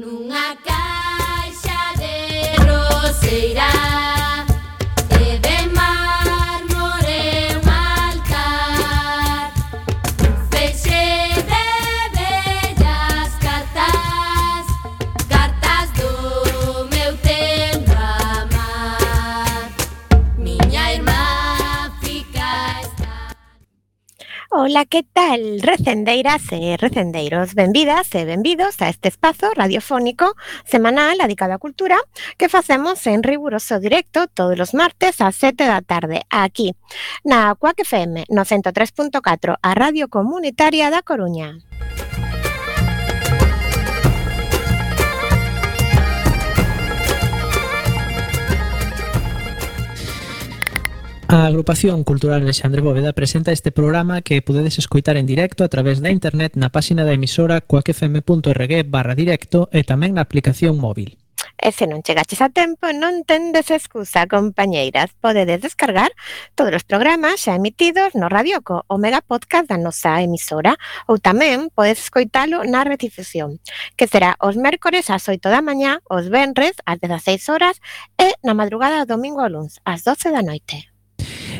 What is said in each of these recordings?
Nunha caixa de roseira Ola, que tal? Recendeiras e recendeiros, benvidas e benvidos a este espazo radiofónico semanal dedicado á cultura que facemos en riguroso directo todos os martes ás 7 da tarde aquí na Cuac FM no 103.4 a Radio Comunitaria da Coruña. A Agrupación Cultural Alexandre Bóveda presenta este programa que podedes escoitar en directo a través da internet na páxina da emisora coacfm.org barra directo e tamén na aplicación móvil. E se non chegaches a tempo, non tendes excusa, compañeiras. Podedes descargar todos os programas xa emitidos no Radioco, o mega podcast da nosa emisora, ou tamén podes escoitalo na redifusión, que será os mércores ás 8 da mañá, os venres ás 16 horas e na madrugada do domingo ao luns ás 12 da noite.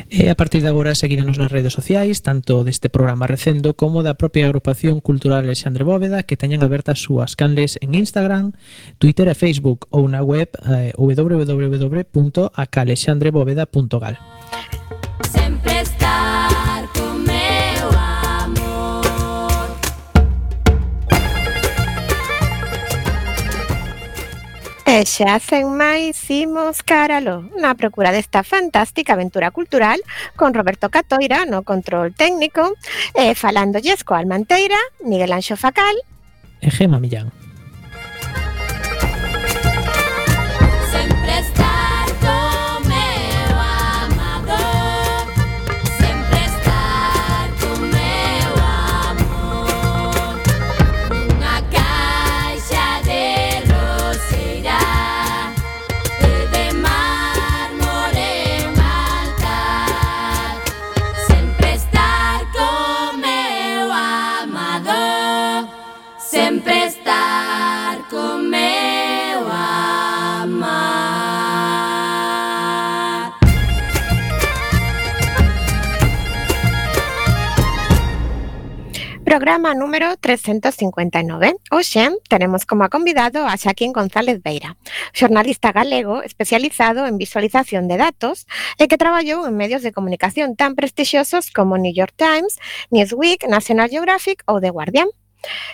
E a partir de agora seguírenos nas redes sociais, tanto deste programa recendo como da propia agrupación cultural Alexandre Bóveda, que teñen abertas súas canles en Instagram, Twitter e Facebook ou na web eh, www.acalexandrebóveda.gal. Sempre E xa sen máis imos caralo na procura desta fantástica aventura cultural con Roberto Catoira no control técnico e falando coa Almanteira, Miguel Anxo Facal e Gema Millán. Programa número 359. Hoxe tenemos como convidado a Xaquín González Beira, xornalista galego especializado en visualización de datos e que traballou en medios de comunicación tan prestixiosos como New York Times, Newsweek, National Geographic ou The Guardian.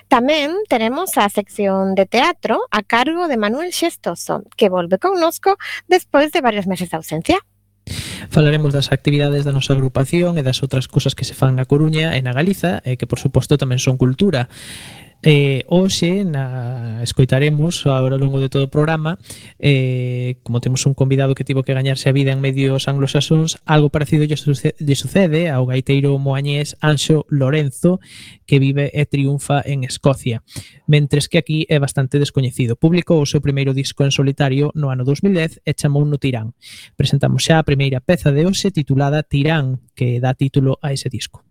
Tamén tenemos a sección de teatro a cargo de Manuel Xestoso, que volve connosco despois de varios meses de ausencia. Falaremos das actividades da nosa agrupación e das outras cousas que se fan na Coruña e na Galiza, e que por suposto tamén son cultura. Eh, hoxe na, escoitaremos ao longo de todo o programa eh, como temos un convidado que tivo que gañarse a vida en medios anglosaxóns algo parecido lle, suce, lle sucede ao gaiteiro moañés Anxo Lorenzo que vive e triunfa en Escocia mentres que aquí é bastante descoñecido. Publicou o seu primeiro disco en solitario no ano 2010 e chamou no Tirán. Presentamos xa a primeira peza de hoxe titulada Tirán que dá título a ese disco.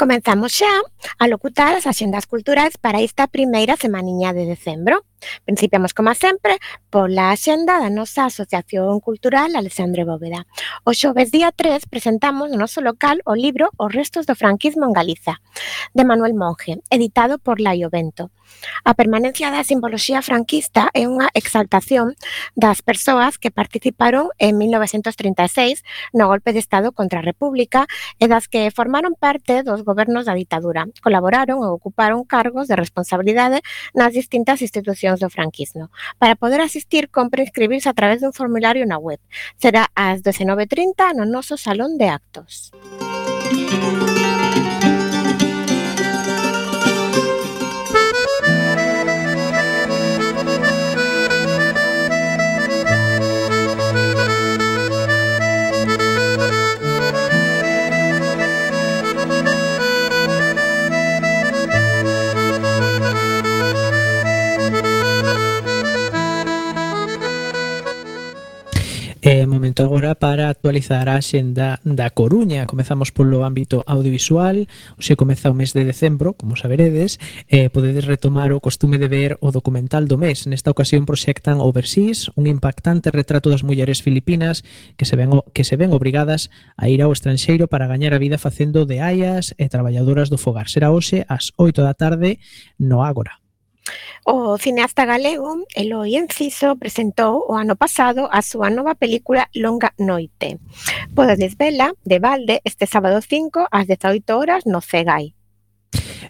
Comenzamos xa a locutar as axendas culturais para esta primeira semaniña de decembro. Principiamos, como sempre, pola axenda da nosa Asociación Cultural Alexandre Bóveda. O xoves día 3 presentamos no noso local o libro Os restos do franquismo en Galiza, de Manuel Monge, editado por Laio Bento. A permanencia da simboloxía franquista é unha exaltación das persoas que participaron en 1936 no golpe de Estado contra a República e das que formaron parte dos gobernos da ditadura. Colaboraron ou ocuparon cargos de responsabilidade nas distintas institucións do franquismo. Para poder asistir, compre inscribirse a través dun formulario na web. Será ás 19.30 no noso salón de actos. É momento agora para actualizar a xenda da Coruña. Comezamos polo ámbito audiovisual. Se comeza o mes de decembro, como saberedes, eh, podedes retomar o costume de ver o documental do mes. Nesta ocasión proxectan Overseas, un impactante retrato das mulleres filipinas que se ven, que se ven obrigadas a ir ao estranxeiro para gañar a vida facendo de aias e traballadoras do fogar. Será hoxe ás 8 da tarde no Ágora. O cineasta galego Eloi Enciso presentou o ano pasado a súa nova película Longa Noite. Podedes vela de balde este sábado 5 ás 18 horas no Cegai.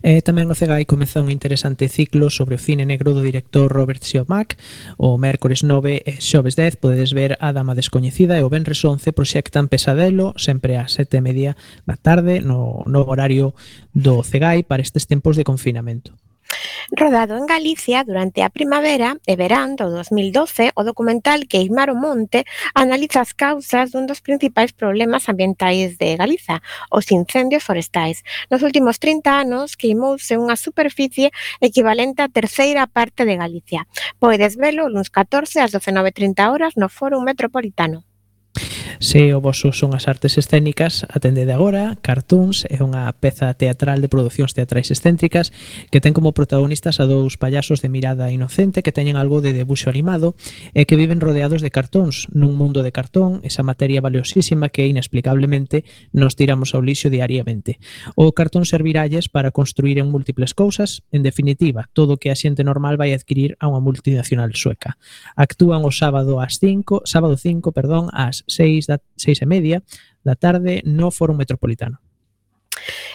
E tamén no Cegai comeza un interesante ciclo sobre o cine negro do director Robert Siomac. O mércores 9 e xoves 10 podedes ver A Dama Descoñecida e o Benres 11 proxectan Pesadelo sempre ás sete e media da tarde no, no horario do Cegai para estes tempos de confinamento. Rodado en Galicia durante a primavera e verán do 2012, o documental que Ismar o Monte analiza as causas dun dos principais problemas ambientais de Galiza, os incendios forestais. Nos últimos 30 anos queimouse unha superficie equivalente á terceira parte de Galicia. Poides velo luns 14 ás 19.30 horas no Fórum Metropolitano. Se o voso son as artes escénicas, atendede agora, Cartoons é unha peza teatral de producións teatrais excéntricas que ten como protagonistas a dous payasos de mirada inocente que teñen algo de debuxo animado e que viven rodeados de cartóns, nun mundo de cartón, esa materia valiosísima que inexplicablemente nos tiramos ao lixo diariamente. O cartón serviralles para construir en múltiples cousas, en definitiva, todo o que a xente normal vai adquirir a unha multinacional sueca. Actúan o sábado ás 5, sábado 5, perdón, ás 6 seis, da, seis e media da tarde no Foro Metropolitano.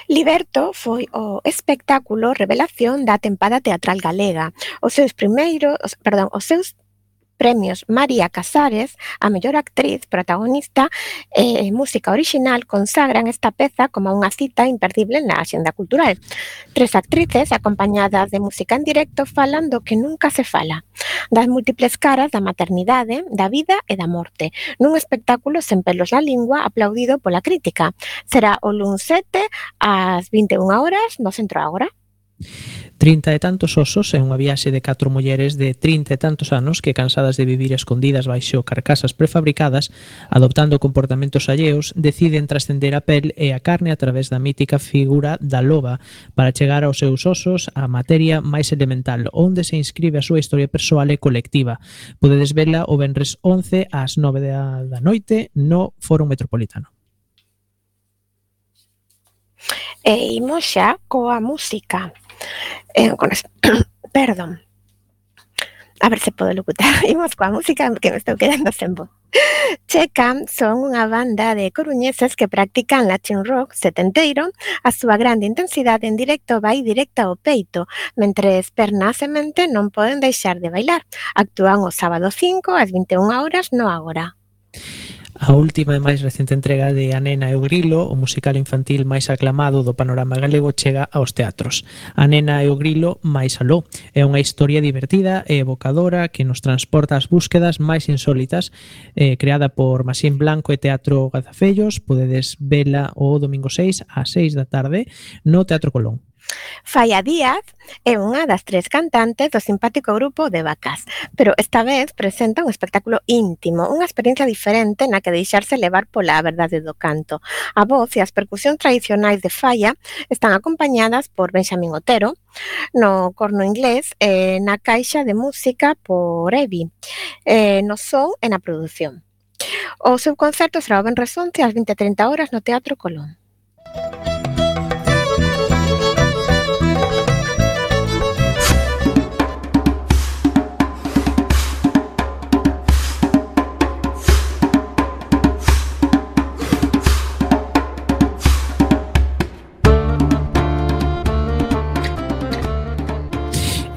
Liberto foi o espectáculo revelación da tempada teatral galega. Os seus primeiros, perdón, os seus Premios María Casares a mellor actriz protagonista e eh, música orixinal consagran esta peza como unha cita imperdible na axenda cultural. Tres actrices acompañadas de música en directo falan do que nunca se fala, das múltiples caras da maternidade, da vida e da morte, nun espectáculo sen pelos na lingua aplaudido pola crítica. Será o luns 7 ás 21 horas no Centro Agora. Trinta e tantos osos é unha viaxe de catro mulleres de trinta e tantos anos que cansadas de vivir escondidas baixo carcasas prefabricadas, adoptando comportamentos alleos, deciden trascender a pel e a carne a través da mítica figura da loba para chegar aos seus osos a materia máis elemental, onde se inscribe a súa historia persoal e colectiva. Podedes vela o venres 11 ás 9 da, da noite no Foro Metropolitano. E imos xa coa música. Eh, con esto. Perdón. A ver se podo locutar. Imos coa música que me estou quedando sen voz. Checam son unha banda de coruñeses que practican Latin rock setenteiro, a súa grande intensidade en directo vai directa ao peito, mentre mente non poden deixar de bailar. Actúan o sábado 5 ás 21 horas no Agora. A última e máis recente entrega de A nena e o grilo, o musical infantil máis aclamado do panorama galego, chega aos teatros. A nena e o grilo máis aló. É unha historia divertida e evocadora que nos transporta ás búsquedas máis insólitas, eh, creada por Masín Blanco e Teatro Gazafellos. Podedes vela o domingo 6 a 6 da tarde no Teatro Colón. Falla Díaz é unha das tres cantantes do simpático grupo de Vacas, pero esta vez presenta un espectáculo íntimo, unha experiencia diferente na que deixarse levar pola verdade do canto. A voz e as percusións tradicionais de Falla están acompañadas por Benjamín Otero, no corno inglés, e na caixa de música por Evi, eh, no son e na produción. O seu concerto será o Benresunte ás 20.30 horas no Teatro Colón.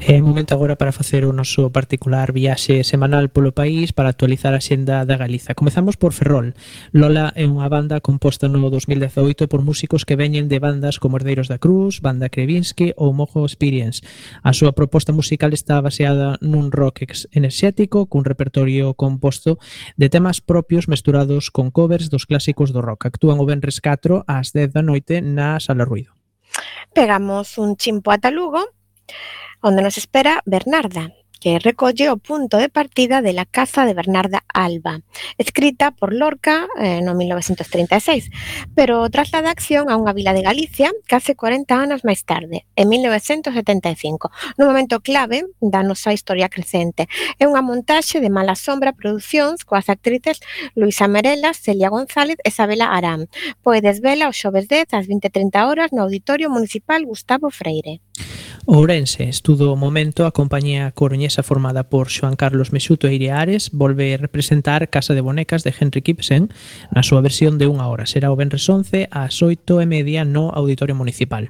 É momento agora para facer o noso particular viaxe semanal polo país para actualizar a xenda da Galiza. Comezamos por Ferrol. Lola é unha banda composta no 2018 por músicos que veñen de bandas como Herdeiros da Cruz, Banda Krevinsky ou Mojo Experience. A súa proposta musical está baseada nun rock enerxético cun repertorio composto de temas propios mesturados con covers dos clásicos do rock. Actúan o Benres 4 ás 10 da noite na Sala Ruido. Pegamos un chimpo ata Lugo onde nos espera Bernarda, que recolle o punto de partida de La Casa de Bernarda Alba, escrita por Lorca eh, no 1936, pero traslada a acción a unha vila de Galicia case 40 anos máis tarde, en 1975, nun momento clave da nosa historia crecente. É unha montaxe de Mala Sombra Producións coas actrices Luisa Merela, Celia González e Isabela Arán. Poedes vela o xoves 10 ás 20.30 horas no Auditorio Municipal Gustavo Freire. Ourense estudo o momento a compañía coruñesa formada por Xoan Carlos Mexuto e Ireares Ares volve representar Casa de Bonecas de Henry Ibsen na súa versión de unha hora. Será o Benres 11 ás 8 e media no Auditorio Municipal.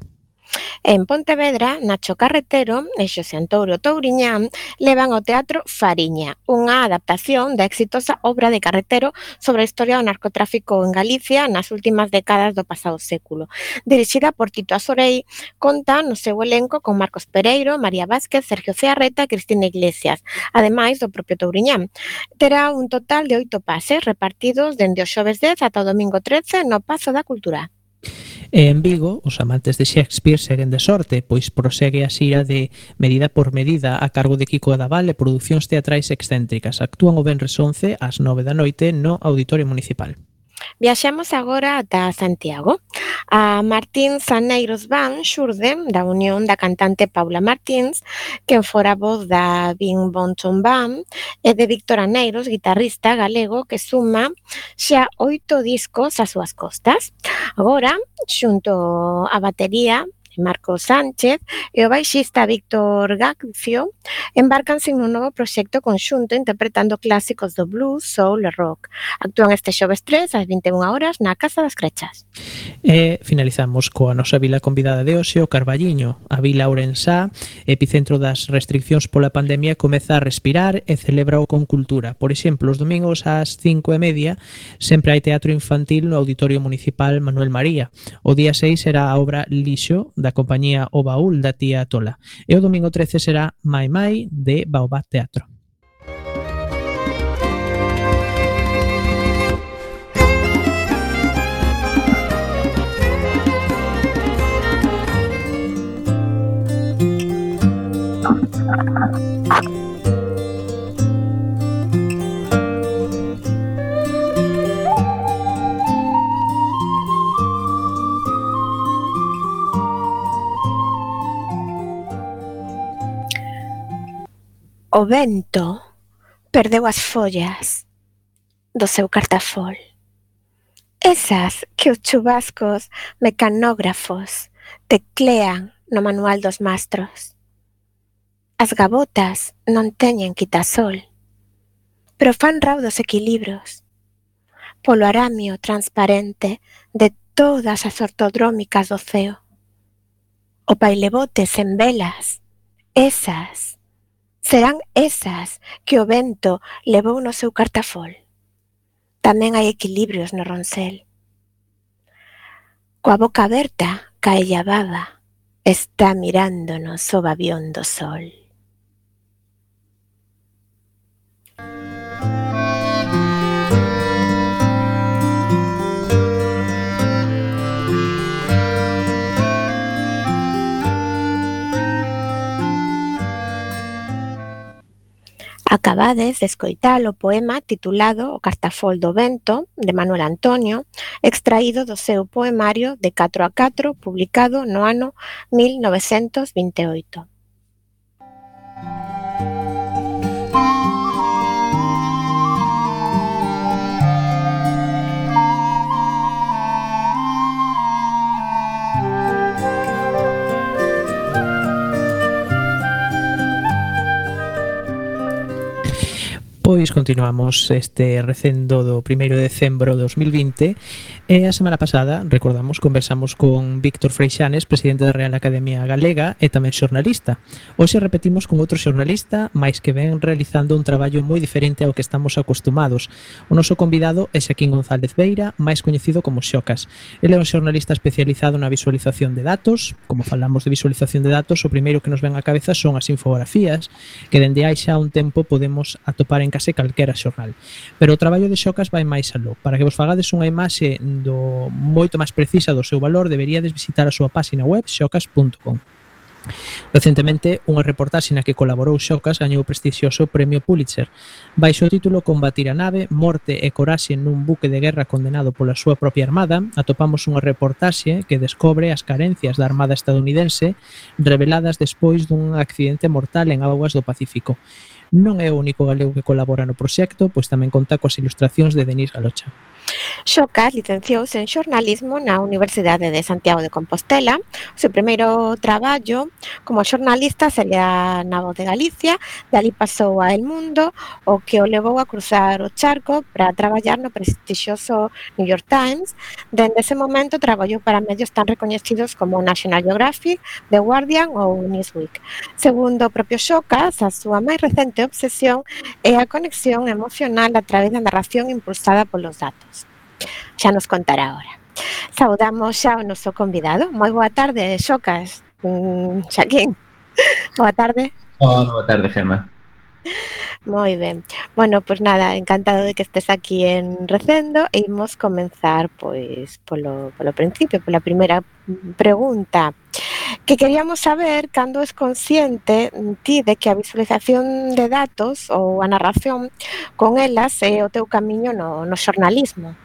En Pontevedra, Nacho Carretero e Xosé Antouro Touriñán levan ao teatro Fariña, unha adaptación da exitosa obra de Carretero sobre a historia do narcotráfico en Galicia nas últimas décadas do pasado século. Dirixida por Tito Azorei, conta no seu elenco con Marcos Pereiro, María Vázquez, Sergio Cearreta e Cristina Iglesias, ademais do propio Touriñán. Terá un total de oito pases repartidos dende o xoves 10 ata o domingo 13 no Pazo da Cultura. E en Vigo, os amantes de Shakespeare seguen de sorte, pois prosegue a xira de Medida por Medida a cargo de Kiko Adaval e producións teatrais excéntricas. Actúan o Benres 11 ás 9 da noite no Auditorio Municipal. Viaxamos agora ata Santiago. A Martín Saneiros Van xurde da unión da cantante Paula Martins, que fora voz da Bing Bonton Van, e de Víctor Aneiros, guitarrista galego que suma xa oito discos ás súas costas. Agora, xunto á batería, Marco Sánchez e o baixista Víctor Gaccio embarcanse nun novo proxecto conxunto interpretando clásicos do blues, soul e rock. Actúan este xoves 3 ás 21 horas na Casa das Crechas. E finalizamos coa nosa vila convidada de hoxe, o Carballiño, a vila Ourensá, epicentro das restriccións pola pandemia, comeza a respirar e celebra o con cultura. Por exemplo, os domingos ás 5 e media sempre hai teatro infantil no Auditorio Municipal Manuel María. O día 6 será a obra Lixo da compañía O Baúl da tía Tola. E o domingo 13 será Mai Mai de Baobab Teatro. O vento perdeu as follas do seu cartafol. Esas que os chubascos mecanógrafos teclean no manual dos mastros. As gabotas non teñen quitasol, pero fan raudos equilibrios polo aramio transparente de todas as ortodrómicas do ceo. O pailebote sen velas, esas serán esas que o vento levou no seu cartafol. Tamén hai equilibrios no roncel. Coa boca aberta, cae a baba, está mirándonos o babión do sol. Acabades de escoitar o poema titulado O cartafol do vento, de Manuel Antonio, extraído do seu poemario de 4 a 4, publicado no ano 1928. Pois continuamos este recendo do 1 de decembro de 2020 e a semana pasada, recordamos, conversamos con Víctor Freixanes, presidente da Real Academia Galega e tamén xornalista. Hoxe repetimos con outro xornalista, máis que ven realizando un traballo moi diferente ao que estamos acostumados. O noso convidado é Xaquín González Beira, máis coñecido como Xocas. Ele é un xornalista especializado na visualización de datos. Como falamos de visualización de datos, o primeiro que nos ven á cabeza son as infografías, que dende hai xa un tempo podemos atopar en case calquera xornal. Pero o traballo de Xocas vai máis aló. Para que vos fagades unha imaxe do moito máis precisa do seu valor, deberíades visitar a súa páxina web xocas.com. Recentemente, unha reportaxe na que colaborou Xocas gañou o prestixioso Premio Pulitzer. Baixo o título Combatir a nave, morte e coraxe nun buque de guerra condenado pola súa propia armada, atopamos unha reportaxe que descobre as carencias da armada estadounidense reveladas despois dun accidente mortal en augas do Pacífico. Non é o único galego que colabora no proxecto, pois tamén conta coas ilustracións de Denis Galocha. Xocas licenciouse en xornalismo na Universidade de Santiago de Compostela. O seu primeiro traballo como xornalista sería na Voz de Galicia, dali pasou a El Mundo, o que o levou a cruzar o charco para traballar no prestixioso New York Times. Dende ese momento traballou para medios tan recoñecidos como National Geographic, The Guardian ou Newsweek. Segundo o propio Xocas, a súa máis recente obsesión é a conexión emocional a través da narración impulsada polos datos. Xa nos contará ahora. Saudamos xa o noso convidado. Moi boa tarde, Xocas. Mm, Xaquín. Boa tarde. Oh, boa tarde, Gemma. Moi ben. Bueno, pois pues nada, encantado de que estés aquí en Recendo e imos comenzar pois polo, polo principio, pola primeira pregunta que queríamos saber cando es consciente ti de que a visualización de datos ou a narración con elas é o teu camiño no, no xornalismo.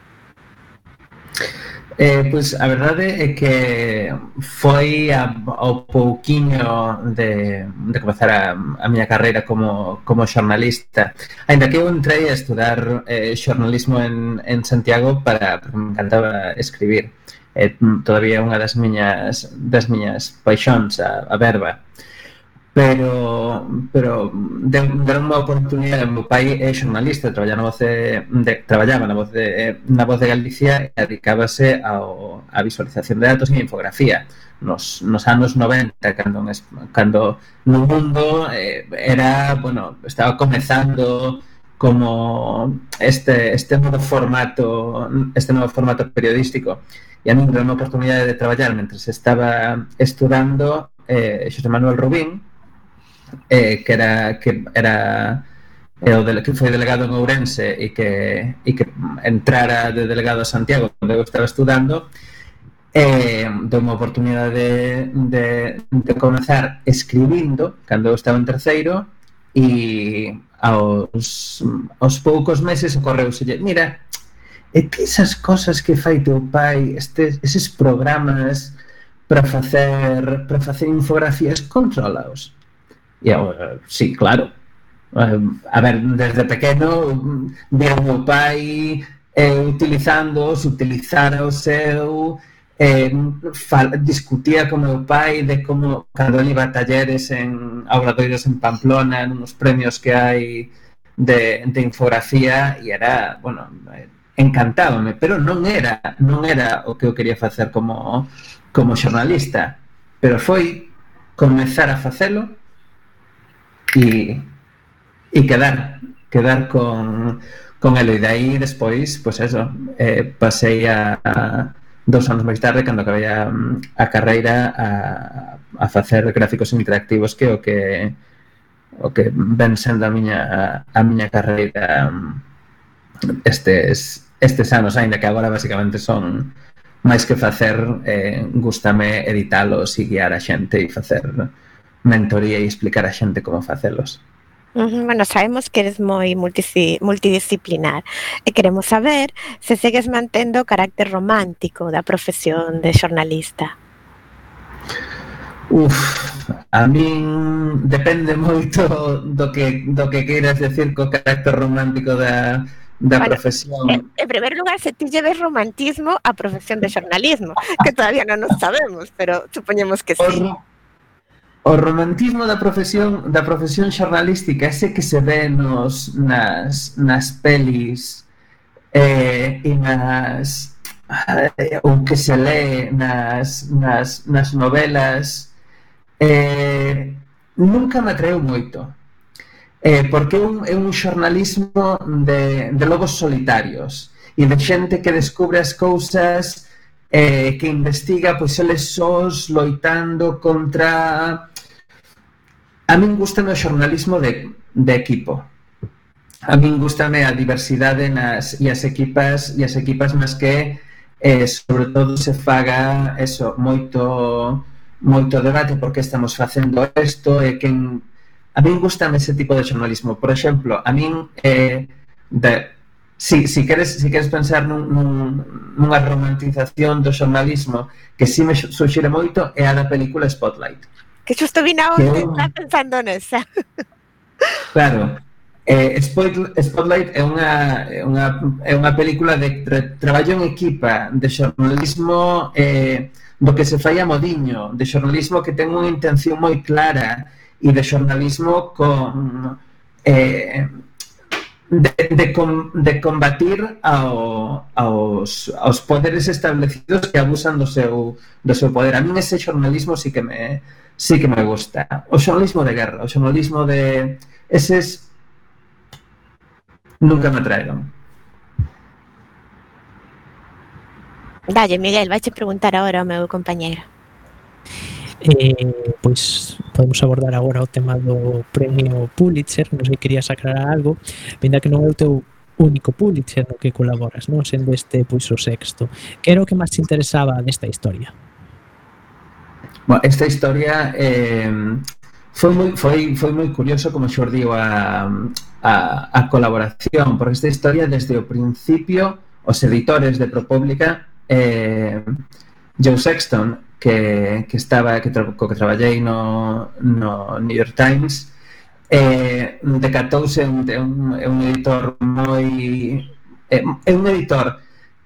Eh, pois a verdade é que foi a, ao pouquiño de, de comenzar a, a miña carreira como, como xornalista Ainda que eu entrei a estudar eh, xornalismo en, en Santiago para, porque me encantaba escribir. Eh, Todavía unha das miñas, das miñas paixóns, a, a verba pero pero deron unha oportunidade, o meu pai é xornalista, traballaba na voz de, de traballaba na voz de na voz de Galicia e dedicábase ao a visualización de datos e infografía. Nos, nos anos 90 cando cando no mundo eh, era, bueno, estaba comezando como este, este novo formato este novo formato periodístico. E a mí me unha a oportunidade de traballar mentre estaba estudando eh, Xosé Manuel Rubín eh, que era que era e o de, que foi delegado en Ourense e que, e que entrara de delegado a Santiago, onde eu estaba estudando, eh, deu unha oportunidade de, de, de comenzar escribindo, cando eu estaba en terceiro, e aos, aos poucos meses ocorreuselle, mira, e ti esas cosas que fai teu pai, estes, eses programas para facer para facer infografías, controlaos Eu, eh, sí, claro. Eh, a ver, desde pequeno mm, veo meu pai eh, utilizándoos, utilizar o seu, eh, fal, discutía con meu pai de como cando ele iba a talleres en obradoiros en Pamplona, en unos premios que hai de, de infografía e era, bueno, eh, encantábame, pero non era, non era o que eu quería facer como como xornalista, pero foi comezar a facelo e, e quedar quedar con, con ela e dai despois, pois pues eso eh, pasei mm, a, a dos anos máis tarde cando acabei a, a carreira a, a facer gráficos interactivos que o que o que ven sendo a miña a miña carreira mm, estes estes anos, aínda que agora basicamente son máis que facer, eh, gustame editalos e guiar a xente e facer mentoría e explicar a xente como facelos. Bueno, sabemos que eres moi multidisciplinar e queremos saber se segues mantendo o carácter romántico da profesión de xornalista. Uf, a min depende moito do que, do que queiras decir co carácter romántico da, da bueno, profesión. En, en primer lugar, se ti lleves romantismo á profesión de xornalismo, que todavía non nos sabemos, pero supoñemos que sí. Por, o romantismo da profesión da profesión xornalística, ese que se ve nos nas nas pelis eh, e nas eh, ou que se lee nas nas nas novelas eh, nunca me atreu moito. Eh, porque é un, é un xornalismo de, de lobos solitarios e de xente que descubre as cousas eh, que investiga pois eles sós loitando contra A min gustame o xornalismo de, de equipo. A min gustame a diversidade nas, e as equipas e as equipas máis que eh, sobre todo se faga eso, moito moito debate porque estamos facendo isto e quen a min gustame ese tipo de xornalismo. Por exemplo, a min eh, de, si, si queres, si queres pensar nun, nun, nunha romantización do xornalismo que si me suxire moito é a da película Spotlight Que xusto vina a onde está pensando nesa. Claro. Eh, Spotlight é unha, é eh, unha, é unha película de tra traballo en equipa, de xornalismo eh, do que se fai a modiño, de xornalismo que ten unha intención moi clara e de xornalismo con eh, de, de, com, de combatir ao, aos, aos poderes establecidos que abusan do seu, do seu poder. A mí ese xornalismo sí que me, sí que me gusta. O xornalismo de guerra, o xornalismo de... Eses nunca me atraeron. Dalle, Miguel, vais preguntar agora ao meu compañeiro. Eh, pois podemos abordar agora o tema do premio Pulitzer, non sei querías aclarar algo, vinda que non é o teu único Pulitzer no que colaboras, non sendo este pois o sexto. Que era o que máis te interesaba desta historia? Bueno, esta historia eh, foi moi, foi, foi moi curioso como xordiu a, a, a colaboración, porque esta historia desde o principio os editores de ProPublica eh, Joe Sexton que, que estaba que, tra, co que traballei no, no New York Times eh, decatouse un, un, un editor moi é un editor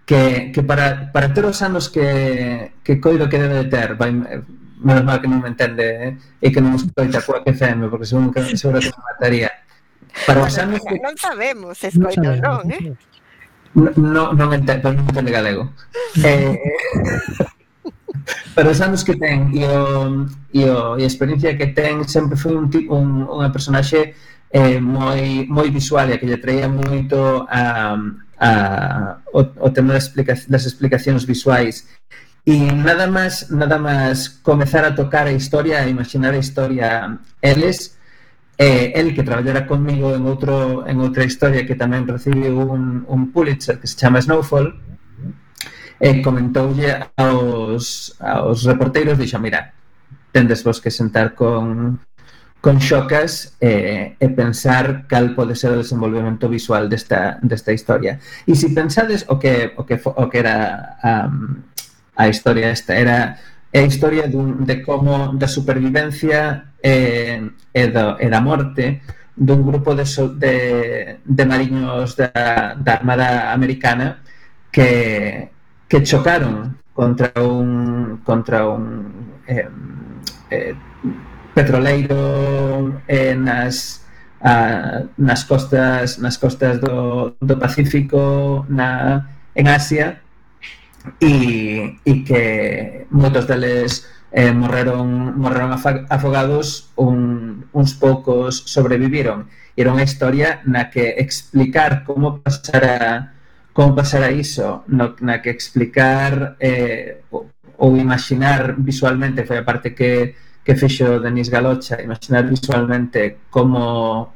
que, que para, para ter os anos que, que coido que debe de ter vai, menos mal que non me entende eh? e que non escoita coa que FM porque seguro que, seguro que me mataría para os anos que... non sabemos escoita non, eh? non, non pero non entende galego eh, para os anos que ten e, o, e, o, e a experiencia que ten sempre foi un, un, unha personaxe eh, moi, moi visual e que lle traía moito a, a, o, o tema das, explica, das explicacións visuais E nada máis nada máis comezar a tocar a historia, a imaginar a historia eles, eh, el que traballara conmigo en outro en outra historia que tamén recibiu un, un Pulitzer que se chama Snowfall, eh, comentoulle aos, aos reporteiros, dixo, mira, tendes vos que sentar con con xocas eh, e pensar cal pode ser o desenvolvemento visual desta, desta historia. E se pensades o que, o que, o que era um, a historia esta. Era é a historia dun, de como da supervivencia e, e, do, e da morte dun grupo de, so, de, de mariños da, da Armada Americana que, que chocaron contra un contra un eh, eh, petroleiro eh, nas a, nas costas nas costas do, do Pacífico na en Asia e, e que moitos deles eh, morreron, morreron afogados un, uns poucos sobreviviron era unha historia na que explicar como pasara como pasara iso no, na que explicar eh, ou imaginar visualmente foi a parte que, que fixo Denis Galocha imaginar visualmente como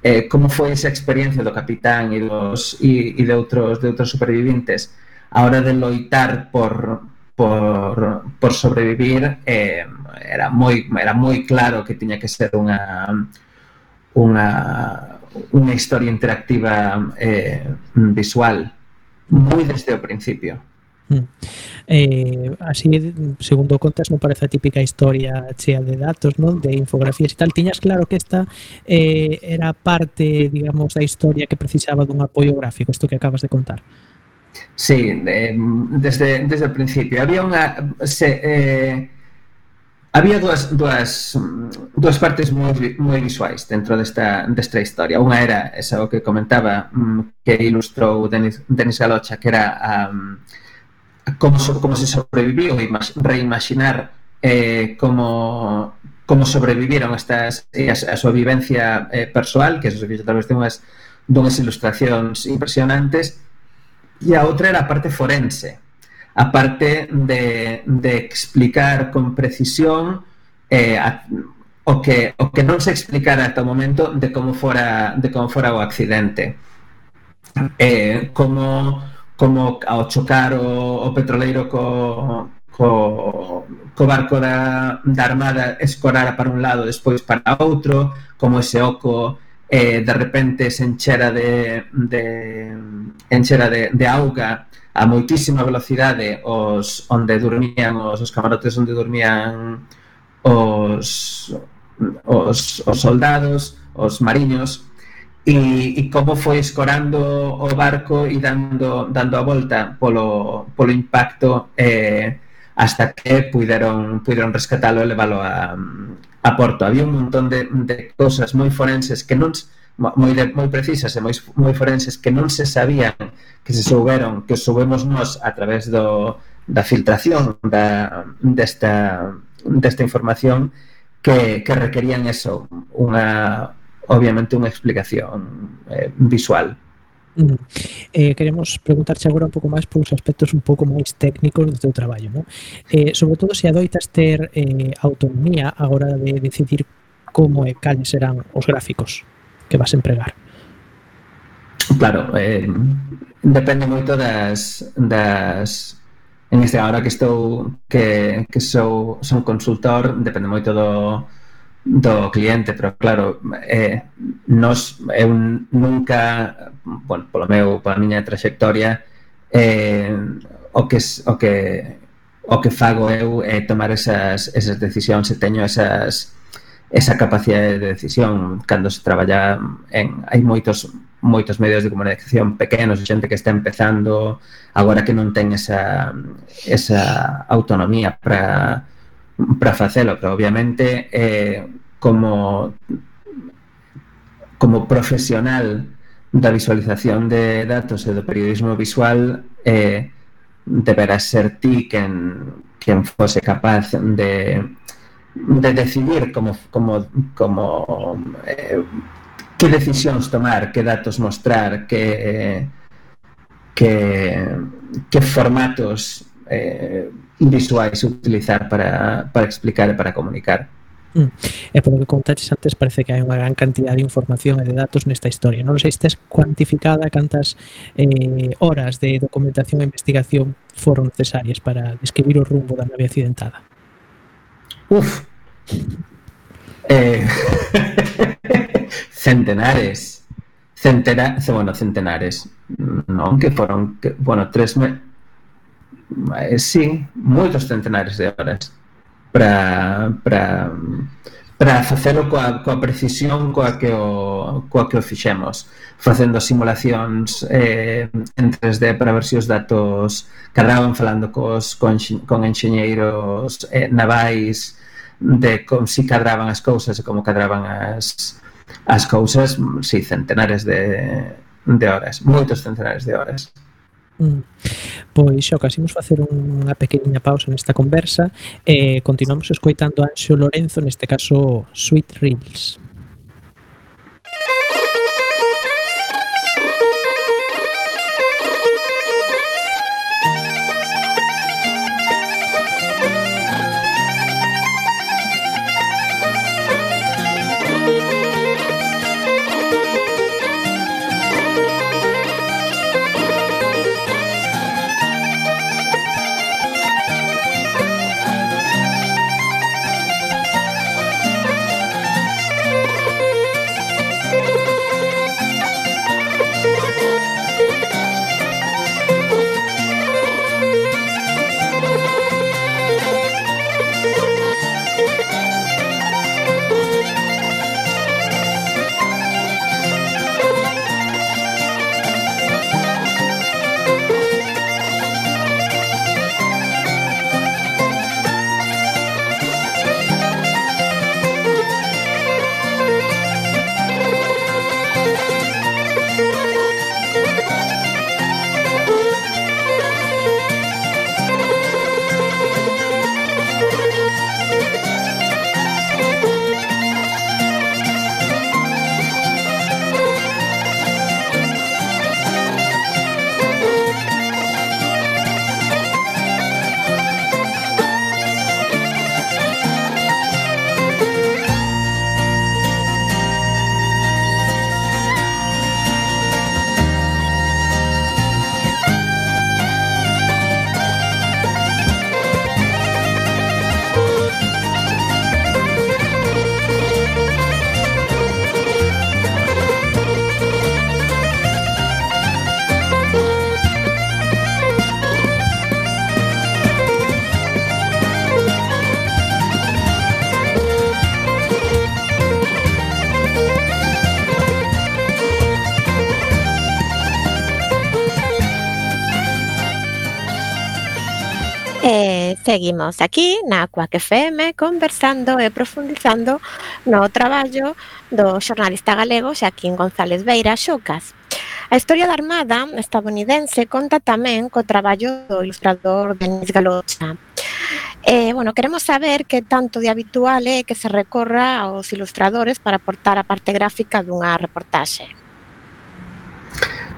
eh, como foi esa experiencia do capitán e dos e, e de outros de outros supervivintes a hora de loitar por, por, por sobrevivir eh, era moi era moi claro que tiña que ser unha unha unha historia interactiva eh, visual moi desde o principio. Mm. Eh, así, segundo contas, non parece a típica historia chea de datos, non? De infografías e tal. Tiñas claro que esta eh, era parte, digamos, da historia que precisaba dun apoio gráfico, isto que acabas de contar. Sí, de, desde, desde o principio. Había unha... Se, eh, había dúas, dúas, dúas partes moi, moi visuais dentro desta, desta historia. Unha era esa o que comentaba mm, que ilustrou Denis, Denis Galocha, que era a, como, como se sobreviviu, reimaginar eh, como como sobreviviron estas a, a súa vivencia eh, persoal, que se viu a través dunhas dunhas ilustracións impresionantes E a outra era a parte forense, a parte de, de explicar con precisión eh, a, o que o que non se explicara ata o momento de como fora de como fora o accidente. Eh, como como ao chocar o, o petroleiro co, co, co barco da, da Armada escorara para un lado despois para outro, como ese oco eh, de repente se enchera de, de enchera de, de auga a moitísima velocidade os onde dormían os, os camarotes onde dormían os, os, os soldados, os mariños e, e como foi escorando o barco e dando, dando a volta polo, polo impacto eh, hasta que puideron, puideron rescatalo e leválo a, aporto. Había un montón de, de cousas moi forenses que non moi, de, moi precisas e moi, moi forenses que non se sabían que se souberon, que soubemos nós a través do, da filtración da, desta, desta información que, que requerían eso, unha, obviamente unha explicación eh, visual. Mm. Eh, queremos preguntarche agora un pouco máis polos aspectos un pouco máis técnicos do teu traballo, non? Eh, sobre todo se adoitas ter eh, autonomía a hora de decidir como e cales serán os gráficos que vas empregar. Claro, eh, depende moito das, das en este agora que estou que, que sou, son consultor, depende moito do, do cliente, pero claro, eh, nos, eu nunca, bueno, polo meu, pola miña trayectoria, eh, o que o que o que fago eu é tomar esas, esas decisións e teño esas esa capacidade de decisión. Cando se traballa en hai moitos moitos medios de comunicación pequenos, xente que está empezando, agora que non ten esa esa autonomía para Prafacelo, que obviamente eh, como, como profesional de visualización de datos y de periodismo visual, eh, deberás ser ti quien, quien fuese capaz de, de decidir cómo, cómo, cómo eh, qué decisiones tomar, qué datos mostrar, qué, eh, qué, formatos... visuais utilizar para, para explicar e para comunicar. Mm. Eh, e polo que contaches antes parece que hai unha gran cantidad de información e de datos nesta historia. Non sei se tes cuantificada cantas eh, horas de documentación e investigación foron necesarias para describir o rumbo da nave accidentada. Uf. Eh, centenares. Centena, bueno, centenares. Non, que foron, que, bueno, tres, me, Eh, sin moitos centenares de horas para para para facelo coa, coa precisión coa que o, coa que o fixemos facendo simulacións eh, en 3D para ver se os datos cadraban falando cos, con, con enxeñeiros eh, navais de como si cadraban as cousas e como cadraban as, as cousas si centenares de, de horas moitos centenares de horas. Mm. Pois, xa, imos facer unha pequeniña pausa nesta conversa e continuamos escoitando a Anxo Lorenzo, neste caso Sweet Reels. Seguimos aquí na Cuac FM conversando e profundizando no traballo do xornalista galego Xaquín González Beira Xocas. A historia da Armada estadounidense conta tamén co traballo do ilustrador Denis Galocha. Eh, bueno, queremos saber que tanto de habitual é que se recorra aos ilustradores para aportar a parte gráfica dunha reportaxe.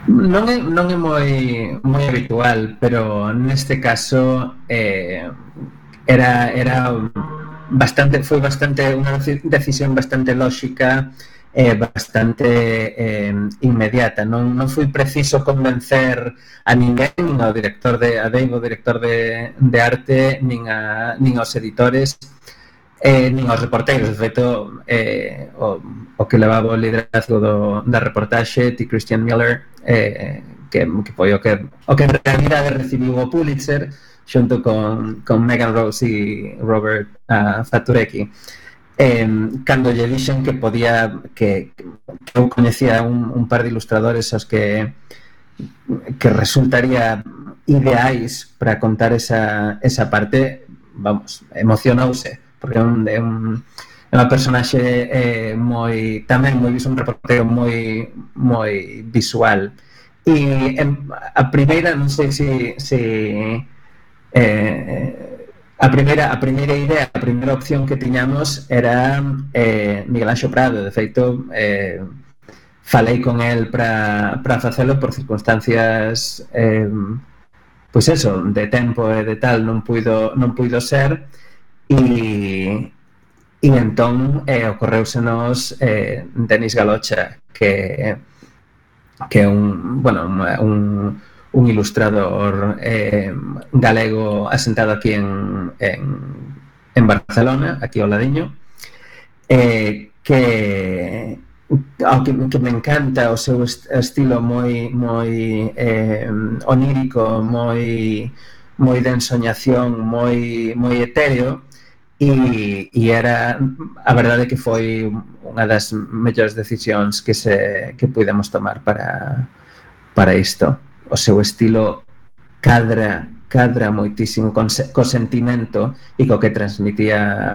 Non é, non é moi moi habitual, pero neste caso eh, era era bastante foi bastante unha decisión bastante lóxica eh, bastante eh, inmediata. Non, non foi preciso convencer a ninguén, nin ao director de a Dave, o director de, de arte, nin, a, nin aos editores, eh, nin aos reporteiros, de feito eh, o, o que levaba o liderazgo do, da reportaxe ti Christian Miller eh, que, que foi o que, o que en realidade recibiu o Pulitzer xunto con, con Megan Rose e Robert ah, uh, Faturecki eh, cando lle dixen que podía que, que eu coñecía un, un par de ilustradores aos que que resultaría ideais para contar esa, esa parte, vamos, emocionouse porque é un, é un é unha personaxe eh, moi tamén moi un reportero moi moi visual. E em, a primeira, non sei se se eh, a primeira a primeira idea, a primeira opción que tiñamos era eh, Miguel Anxo Prado, de feito eh, falei con el para para facelo por circunstancias eh, pois eso, de tempo e de tal non puido non puido ser, E, e entón eh, ocorreusenos eh, Denis Galocha, que que é un, bueno, un, un ilustrador eh, galego asentado aquí en, en, en Barcelona, aquí ao ladiño, eh, que ao que, que me encanta o seu estilo moi moi eh, onírico, moi moi de ensoñación, moi moi etéreo, e, e era a verdade que foi unha das mellores decisións que se que pudemos tomar para para isto. O seu estilo cadra cadra moitísimo con, co sentimento e co que transmitía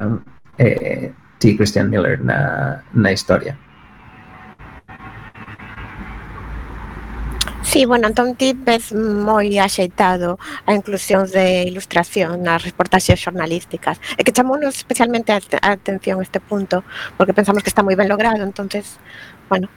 eh, T. Christian Miller na, na historia. Sí, bueno, entón ti ves moi axeitado a inclusión de ilustración nas reportaxes xornalísticas. E que chamounos especialmente a, a atención este punto, porque pensamos que está moi ben logrado, entonces, bueno,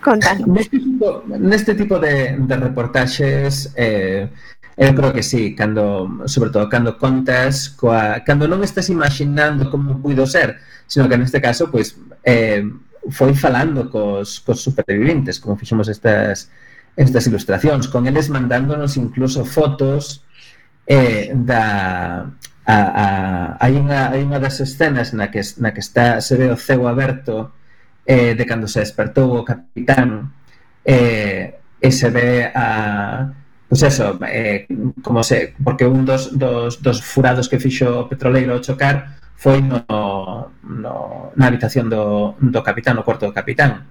contanos. Neste tipo, neste tipo de, de reportaxes, eh, Eu creo que sí, cando, sobre todo cando contas coa, cando non estás imaginando como puido ser, sino que neste caso pois eh, foi falando cos, cos supervivientes, como fixemos estas estas ilustracións, con eles mandándonos incluso fotos eh, da, a, a, hai, unha, hai unha das escenas na que, na que está, se ve o cego aberto eh, de cando se despertou o capitán eh, e se ve a pois pues eso, eh, como se, porque un dos, dos, dos furados que fixo o petroleiro chocar foi no, no, na habitación do, do capitán, no cuarto do capitán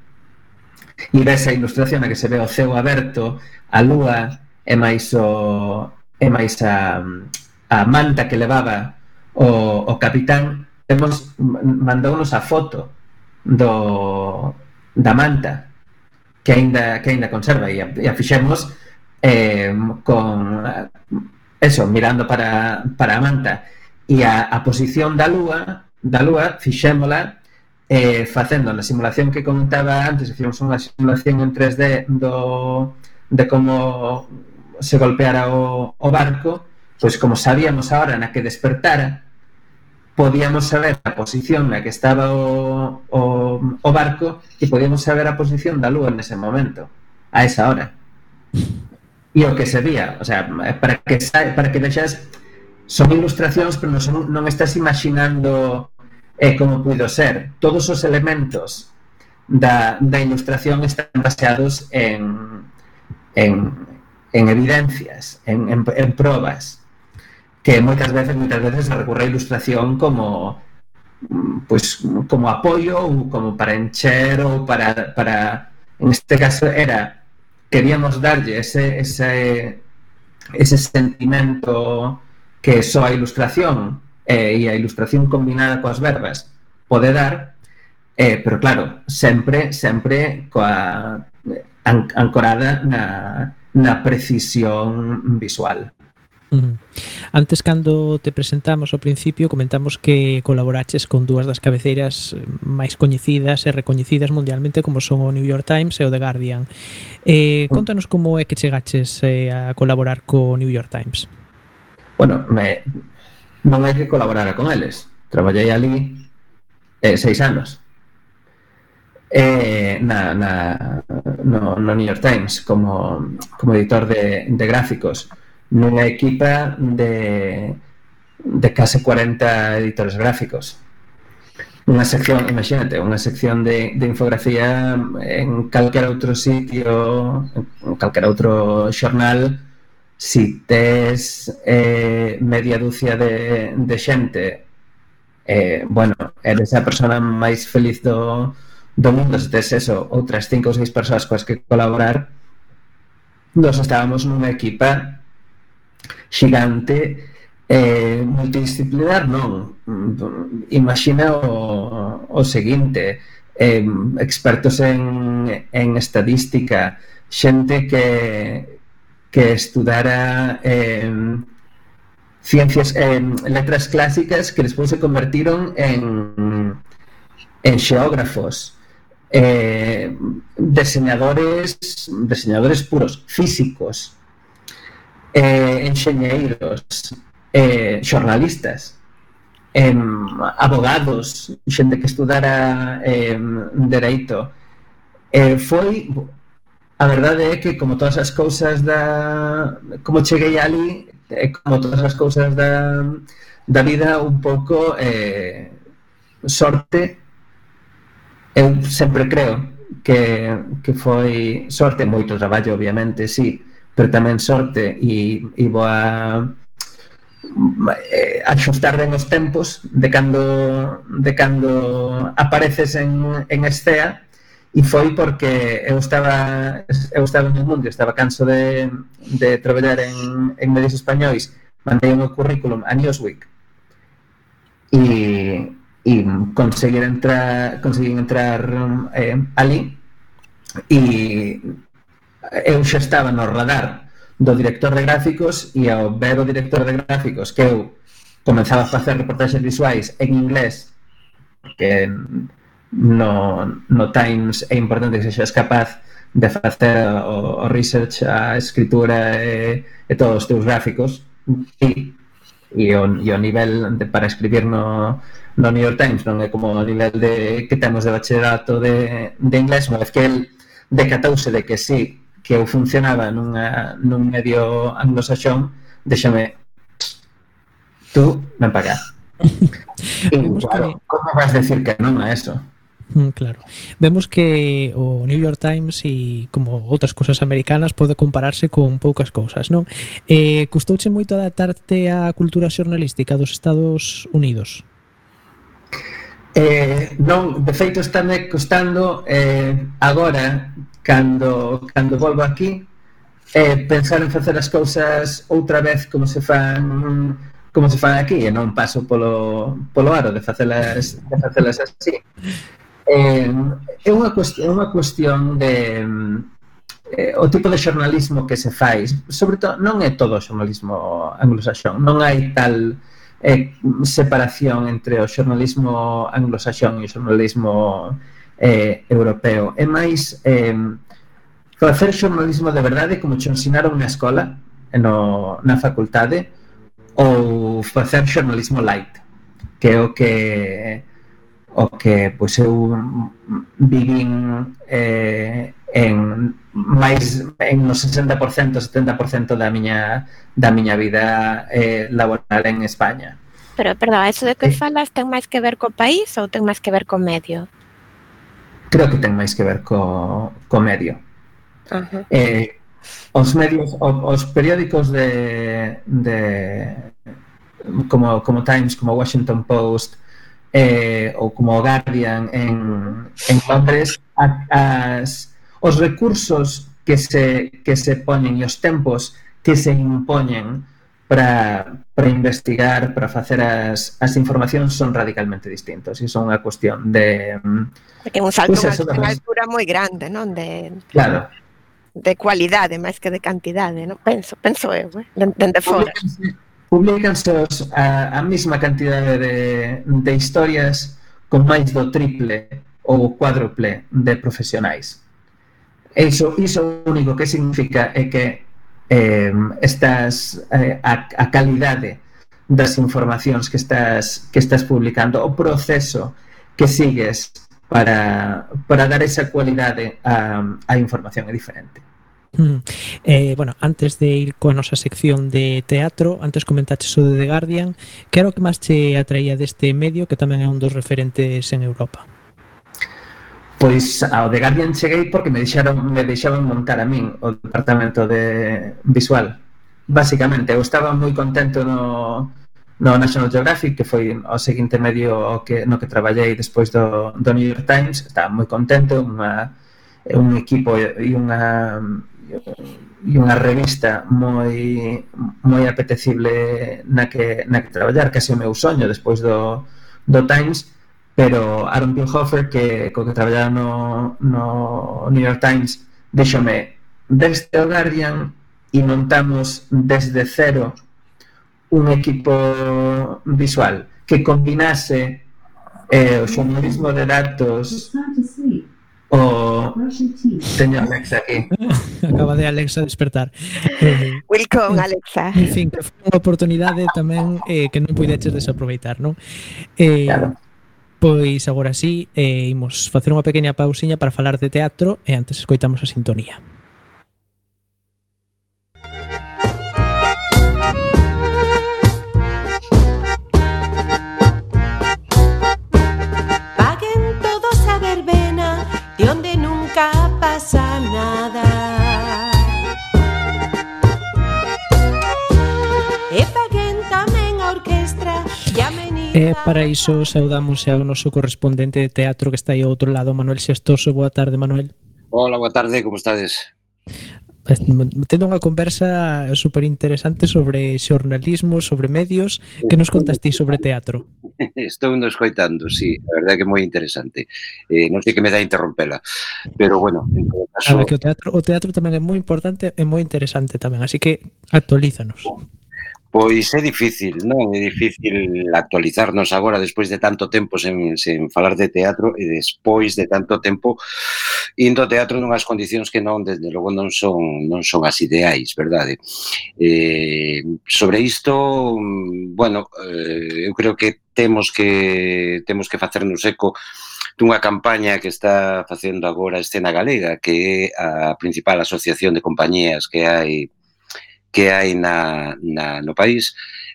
e ves a ilustración na que se ve o ceo aberto, a lúa e máis o e máis a, a manta que levaba o, o capitán temos mandounos a foto do da manta que aínda que aínda conserva. E a, e a fixemos eh, con eso, mirando para, para a manta. E a, a posición da lúa da lúa fixémola eh, facendo na simulación que comentaba antes, fixemos unha simulación en 3D do, de como se golpeara o, o barco, pois como sabíamos a hora na que despertara, podíamos saber a posición na que estaba o, o, o barco e podíamos saber a posición da lúa nese momento, a esa hora. E o que se vía, o sea, para que para que deixas son ilustracións, pero non, son, non estás imaginando E como puido ser, todos os elementos da, da ilustración están baseados en, en, en evidencias, en, en, en probas, que moitas veces, moitas veces recurre a ilustración como pues, como apoio ou como para encher ou para, para en este caso era queríamos darlle ese, ese, ese sentimento que só a ilustración eh, e a ilustración combinada coas verbas pode dar, eh, pero claro, sempre sempre coa an, ancorada na, na precisión visual. Antes, cando te presentamos ao principio, comentamos que colaboraches con dúas das cabeceiras máis coñecidas e recoñecidas mundialmente como son o New York Times e o The Guardian. Eh, contanos como é que chegaches eh, a colaborar co New York Times. Bueno, me, non hai que colaborar con eles. Traballei ali eh, seis anos. Eh, na, na, no, no New York Times como, como editor de, de gráficos nunha equipa de, de case 40 editores gráficos unha sección, imagínate, unha sección de, de infografía en calquera outro sitio en calquera outro xornal si tes eh, media dúcia de, de xente eh, bueno, eres a persona máis feliz do, do mundo. Se tes eso, outras cinco ou seis persoas coas que colaborar nos estábamos nunha equipa xigante eh, multidisciplinar non? Imagina o, o seguinte eh, expertos en, en estadística xente que, que estudara eh, ciencias, en eh, letras clásicas que despois se convertiron en, en xeógrafos, eh, diseñadores, diseñadores puros, físicos, eh, enxeñeiros, eh, xornalistas, eh, abogados, xente que estudara eh, dereito. Eh, foi A verdade é que como todas as cousas da como cheguei ali, é como todas as cousas da da vida un pouco eh sorte eu sempre creo que, que foi sorte, moito traballo obviamente, sí, pero tamén sorte e, e boa eh, axustar ben os tempos de cando de cando apareces en, en estea E foi porque eu estaba eu estaba no mundo, estaba canso de, de traballar en, en medios españois, mandei o meu currículum a Newsweek e, e conseguir entrar, conseguir entrar eh, ali e eu xa estaba no radar do director de gráficos e ao ver o director de gráficos que eu comenzaba a facer reportaxes visuais en inglés que no, no Times é importante que sexas capaz de facer o, o research, a escritura e, e todos os teus gráficos e, e, o, e o nivel de, para escribir no, no New York Times non é como o nivel de, que temos de bachillerato de, de inglés, unha vez que el decatouse de que sí, que eu funcionaba nunha, nun medio anglosaxón, déxame tú, ven para cá. E, claro, como vas decir que non a eso? Mm, claro. Vemos que o New York Times e como outras cousas americanas pode compararse con poucas cousas, non? Eh, custouche moito adaptarte á cultura xornalística dos Estados Unidos? Eh, non, de feito estáme costando eh, agora cando, cando volvo aquí eh, pensar en facer as cousas outra vez como se fan como se fan aquí e non paso polo, polo aro de facelas, de facelas así Eh, é unha cuestión, é unha cuestión de eh, o tipo de xornalismo que se fai, sobre todo non é todo o xornalismo anglosaxón, non hai tal eh, separación entre o xornalismo anglosaxón e o xornalismo eh, europeo. É máis eh, facer xornalismo de verdade como che ensinaron na escola, eh, no, na facultade, ou facer xornalismo light, que é o que o que pois eu vivín eh, en máis en no 60%, 70% da miña da miña vida eh, laboral en España. Pero, perdón, eso de que eh, falas ten máis que ver co país ou ten máis que ver co medio? Creo que ten máis que ver co, co medio. Uh -huh. eh, os medios, os periódicos de, de como, como Times, como Washington Post, eh, ou como Guardian en, en Londres, as, os recursos que se, que se poñen e os tempos que se impoñen para, para investigar, para facer as, as informacións son radicalmente distintos e son unha cuestión de... Porque un salto pues, unha de... altura moi grande, non? De, claro. De cualidade máis que de cantidade, non? Penso, penso eu, eh? dende de, de fora. Publicanse, Publicanse os, a, a mesma cantidade de, de historias con máis do triple ou cuádruple de profesionais. Iso, iso único que significa é que eh, estás eh, a, a calidade das informacións que estás que estás publicando, o proceso que sigues para, para dar esa cualidade á, á información é diferente. Mm. Eh, bueno, antes de ir coa nosa sección de teatro, antes comentaches o de The Guardian, que era o que máis che atraía deste medio, que tamén é un dos referentes en Europa? Pois ao The Guardian cheguei porque me deixaron me deixaban montar a min o departamento de visual. Básicamente, eu estaba moi contento no, no National Geographic, que foi o seguinte medio que, no que traballei despois do, do New York Times. Estaba moi contento, unha, un equipo e unha e unha revista moi moi apetecible na que, na que traballar, case o meu soño despois do, do Times, pero Aaron Pinhofer que co que traballaba no, no New York Times, díxome, desde o Guardian e montamos desde cero un equipo visual que combinase eh, o xornalismo de datos o... Teño Alexa aquí. Acaba de Alexa despertar. Eh, Welcome, Alexa. En fin, que foi unha oportunidade tamén eh, que non puideches desaproveitar, non? Eh, claro. Pois agora sí, eh, imos facer unha pequena pausiña para falar de teatro e antes escoitamos a sintonía. de donde nunca pasa nada. E eh, para iso saudamos ao noso correspondente de teatro que está aí ao outro lado, Manuel Xestoso. Boa tarde, Manuel. Hola, boa tarde, como estades? tendo unha conversa super interesante sobre xornalismo, sobre medios, que nos contaste sobre teatro. Estou nos coitando, sí, a verdade que é moi interesante. Eh, non sei que me dá interrompela, pero bueno, en todo caso... Claro, que o teatro, o teatro tamén é moi importante e moi interesante tamén, así que actualízanos. Bueno. Pois é difícil, non? É difícil actualizarnos agora despois de tanto tempo sen, sen falar de teatro e despois de tanto tempo indo ao teatro nunhas condicións que non, desde logo, non son, non son as ideais, verdade? Eh, sobre isto, bueno, eh, eu creo que temos que temos que facernos eco dunha campaña que está facendo agora a Escena Galega, que é a principal asociación de compañías que hai que hai na, na, no país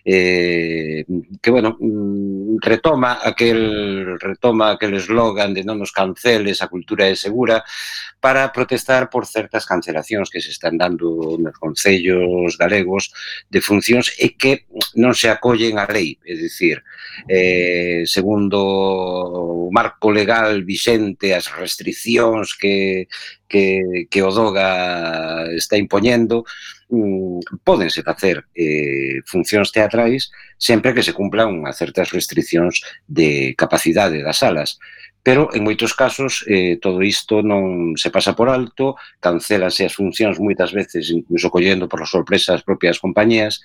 eh, que, bueno, mm, retoma aquel retoma aquel eslogan de non nos canceles, a cultura é segura para protestar por certas cancelacións que se están dando nos concellos galegos de funcións e que non se acollen a lei, é dicir eh, segundo o marco legal vixente as restriccións que, que, que o DOGA está impoñendo, mm, pódense facer eh, funcións teatrais sempre que se cumplan unhas certas restriccións de capacidade das salas. Pero en moitos casos eh, todo isto non se pasa por alto, cancelanse as funcións moitas veces, incluso collendo por sorpresa as propias compañías,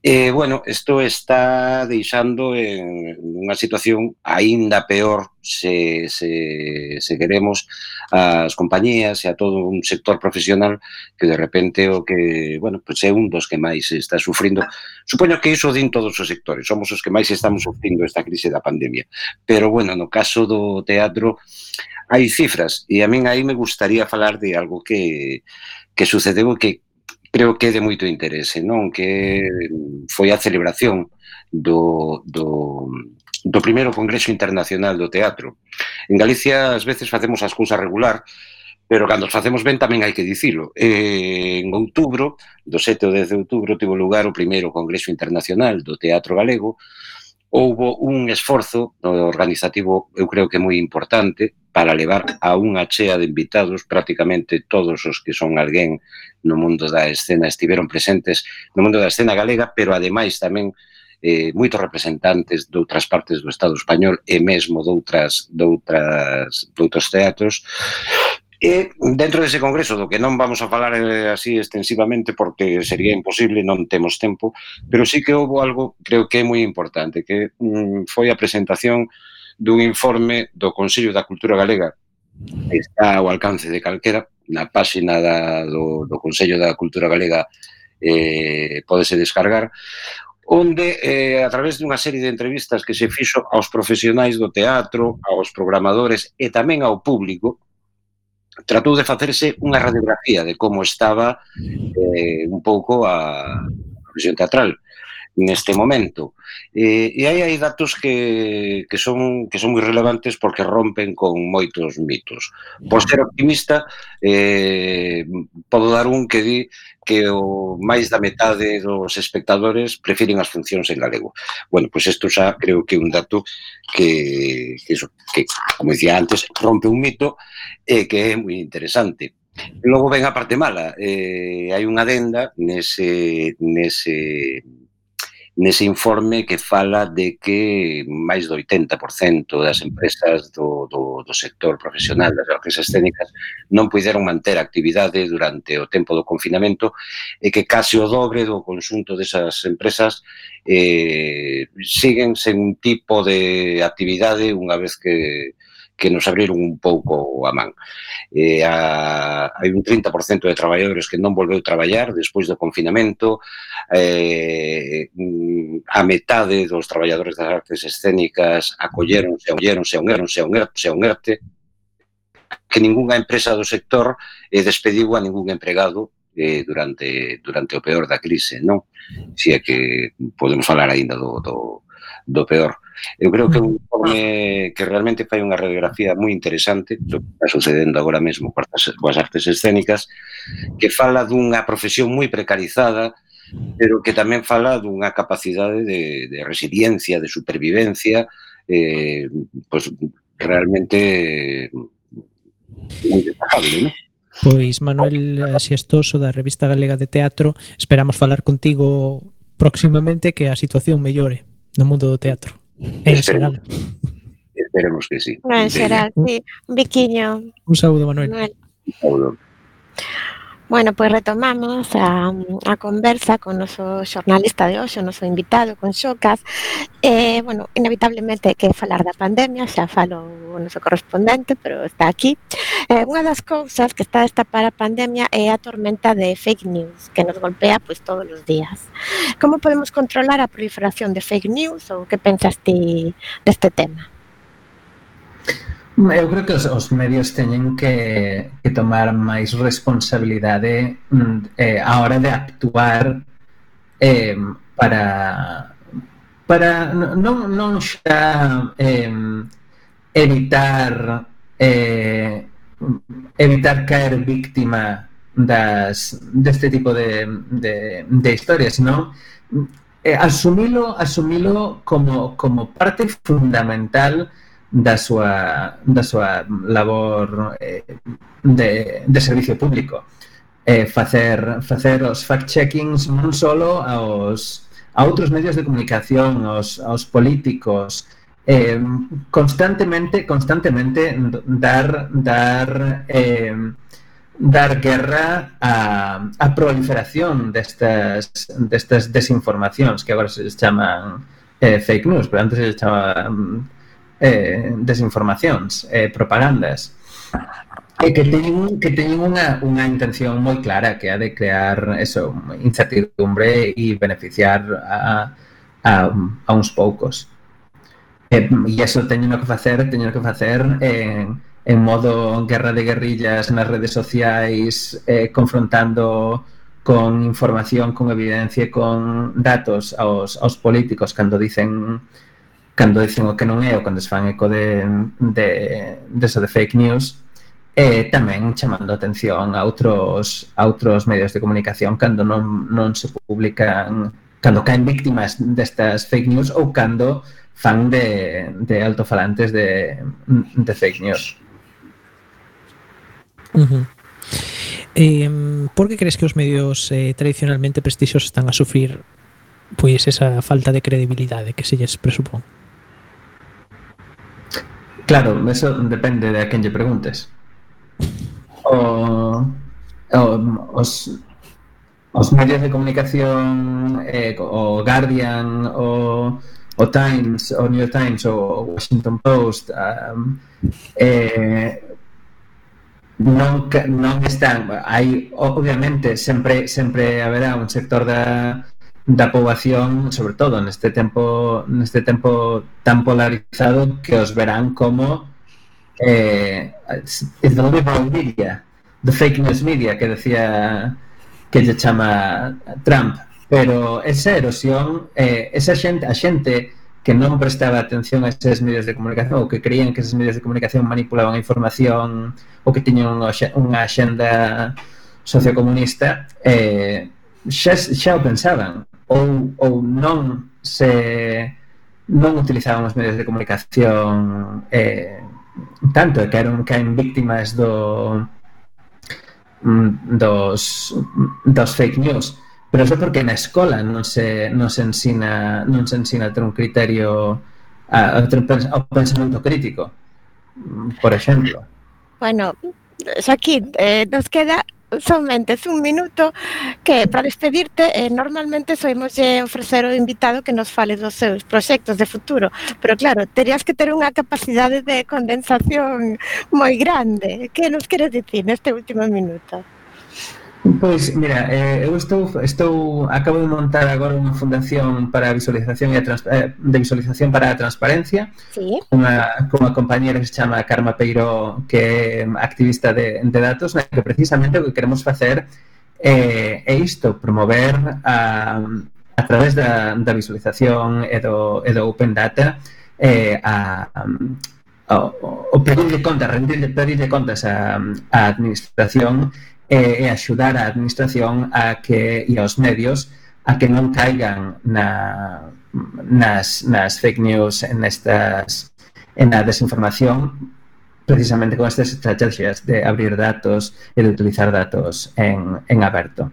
E, bueno, isto está deixando en unha situación aínda peor se, se, se queremos as compañías e a todo un sector profesional que de repente o que, bueno, pues é un dos que máis está sufrindo. Supoño que iso din todos os sectores, somos os que máis estamos sufrindo esta crise da pandemia. Pero, bueno, no caso do teatro hai cifras e a min aí me gustaría falar de algo que, que sucedeu que creo que é de moito interese, non? Que foi a celebración do, do, do primeiro Congreso Internacional do Teatro. En Galicia, ás veces, facemos as cousas regular, pero cando os facemos ben tamén hai que dicilo. Eh, en outubro, do 7 ao 10 de outubro, tivo lugar o primeiro Congreso Internacional do Teatro Galego, houbo un esforzo organizativo, eu creo que moi importante, para levar a unha chea de invitados, prácticamente todos os que son alguén no mundo da escena estiveron presentes no mundo da escena galega, pero ademais tamén eh, moitos representantes de outras partes do Estado español e mesmo de outras, de outras, de outros teatros. E dentro dese congreso, do que non vamos a falar eh, así extensivamente porque sería imposible, non temos tempo, pero sí que houve algo creo que é moi importante, que mm, foi a presentación dun informe do Consello da Cultura Galega. Está ao alcance de calquera na páxina da, do, do Consello da Cultura Galega eh, podese descargar onde eh, a través dunha serie de entrevistas que se fixo aos profesionais do teatro, aos programadores e tamén ao público, tratou de facerse unha radiografía de como estaba eh, un pouco a profesión teatral neste momento. Eh, e aí hai datos que, que, son, que son moi relevantes porque rompen con moitos mitos. Por ser optimista, eh, podo dar un que di que o máis da metade dos espectadores prefiren as funcións en galego. Bueno, pois isto xa creo que é un dato que, que, eso, que como dicía antes, rompe un mito e eh, que é moi interesante. Logo ven a parte mala. Eh, hai unha adenda nese, nese nese informe que fala de que máis do 80% das empresas do, do, do sector profesional das orquestras escénicas non puideron manter a actividade durante o tempo do confinamento e que case o dobre do conxunto desas empresas eh, siguen sen un tipo de actividade unha vez que que nos abriron un pouco a man. Eh, a, hai un 30% de traballadores que non volveu traballar despois do confinamento, eh, a metade dos traballadores das artes escénicas acolleronse, acolleronse, unéronse, unerte, se que ningunha empresa do sector eh, despediu a ningún empregado eh, durante durante o peor da crise, non? Si é que podemos falar aínda do, do do peor. Eu creo que é un mm. informe que realmente fai unha radiografía moi interesante do que está sucedendo agora mesmo coas artes escénicas, que fala dunha profesión moi precarizada, pero que tamén fala dunha capacidade de, de resiliencia, de supervivencia, eh, pues, realmente moi destacable, non? Pois Manuel Asiestoso da Revista Galega de Teatro, esperamos falar contigo próximamente que a situación mellore no mundo do teatro. En xeral. Esperemos que sí. En xeral, sí. Un biquiño. Un saúdo, Manuel. Manuel. Un saúdo. Bueno, pois retomamos a, a conversa con noso xornalista de hoxe, o noso invitado, con Xocas. Eh, bueno, inevitablemente que falar da pandemia, xa falo o noso correspondente, pero está aquí. Eh, unha das cousas que está a a pandemia é a tormenta de fake news, que nos golpea pois todos os días. Como podemos controlar a proliferación de fake news ou que pensas ti deste tema? Eu creo que os, os medios teñen que, que tomar máis responsabilidade mm, eh, a hora de actuar eh, para para non, non xa eh, evitar eh, evitar caer víctima das deste tipo de, de, de historias, non? Eh, asumilo, asumilo como, como parte fundamental de da súa, da súa labor eh, de, de servicio público. Eh, facer, facer os fact-checkings non só aos, a outros medios de comunicación, aos, aos políticos, eh, constantemente, constantemente dar, dar, eh, dar guerra a, a proliferación destas, destas desinformacións que agora se chaman eh, fake news, pero antes se chamaban mm, eh, desinformacións, eh, propagandas, e que teñen, que teñen unha, unha intención moi clara que é de crear eso, incertidumbre e beneficiar a, a, a uns poucos. E, e eso teñen que facer, teñen que facer en, en modo guerra de guerrillas nas redes sociais, eh, confrontando con información, con evidencia, con datos aos, aos políticos cando dicen cando dicen o que non é ou cando se fan eco de, de, deso eso de fake news e tamén chamando atención a outros, a outros medios de comunicación cando non, non se publican cando caen víctimas destas fake news ou cando fan de, de altofalantes de, de fake news. Uh -huh. eh, por que crees que os medios eh, tradicionalmente prestixiosos están a sufrir pois esa falta de credibilidade que se lles presupón? Claro, eso depende de a quen lle preguntes. O, o os, os medios de comunicación, eh, o Guardian, o, o Times, o New York Times, o Washington Post, um, eh, non, non están, hai, obviamente, sempre sempre haberá un sector da, da poboación, sobre todo neste tempo neste tempo tan polarizado que os verán como eh, the liberal media, the fake news media que decía que lle chama Trump, pero esa erosión, eh, esa xente, a xente que non prestaba atención a eses medios de comunicación ou que creían que eses medios de comunicación manipulaban a información ou que tiñan unha axenda sociocomunista eh, xa, xa o pensaban ou, ou non se non utilizaban os medios de comunicación eh, tanto, que eran caen víctimas do mm, dos, dos fake news. Pero eso porque na escola non se, non se ensina non se ensina a ter un criterio a, a ter pensamento crítico por exemplo Bueno, aquí eh, nos queda somente un minuto que para despedirte eh, normalmente soimos eh, ofrecer ao invitado que nos fale dos seus proxectos de futuro pero claro, terías que ter unha capacidade de condensación moi grande que nos queres dicir neste último minuto? Pois, mira, eh, eu estou estou acabo de montar agora unha fundación para a visualización e a trans, eh, de visualización para a transparencia. Sí. Unha cunha compañeira que se chama Karma Peiro que é activista de, de datos, na que precisamente o que queremos facer eh, é isto, promover a, a través da, da visualización e do, e do open data eh, a, a o, o pedirle contas, rendir, pedir de contas a, a administración e, e axudar a administración a que e aos medios a que non caigan na, nas, nas fake news en estas en a desinformación precisamente con estas estrategias de abrir datos e de utilizar datos en, en aberto.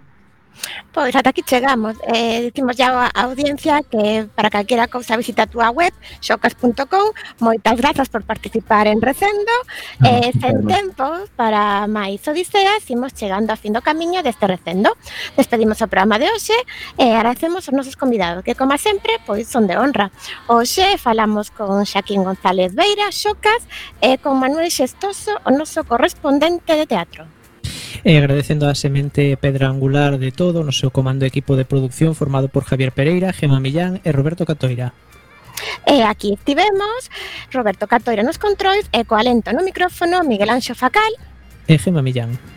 Pois ata aquí chegamos. Eh, dicimos ya a audiencia que para calquera cousa visita a túa web xocas.com. Moitas grazas por participar en Recendo. Ah, eh, sen tempo para máis odiseas, imos chegando a fin do camiño deste Recendo. Despedimos o programa de hoxe e eh, agradecemos aos nosos convidados, que como sempre, pois son de honra. Hoxe falamos con Xaquín González Beira, Xocas, e eh, con Manuel Xestoso, o noso correspondente de teatro. E agradecendo a semente pedra angular de todo no seu comando equipo de producción formado por Javier Pereira, Gema Millán e Roberto Catoira. E aquí estivemos Roberto Catoira nos controis e co alento no micrófono Miguel Anxo Facal e Gema Millán.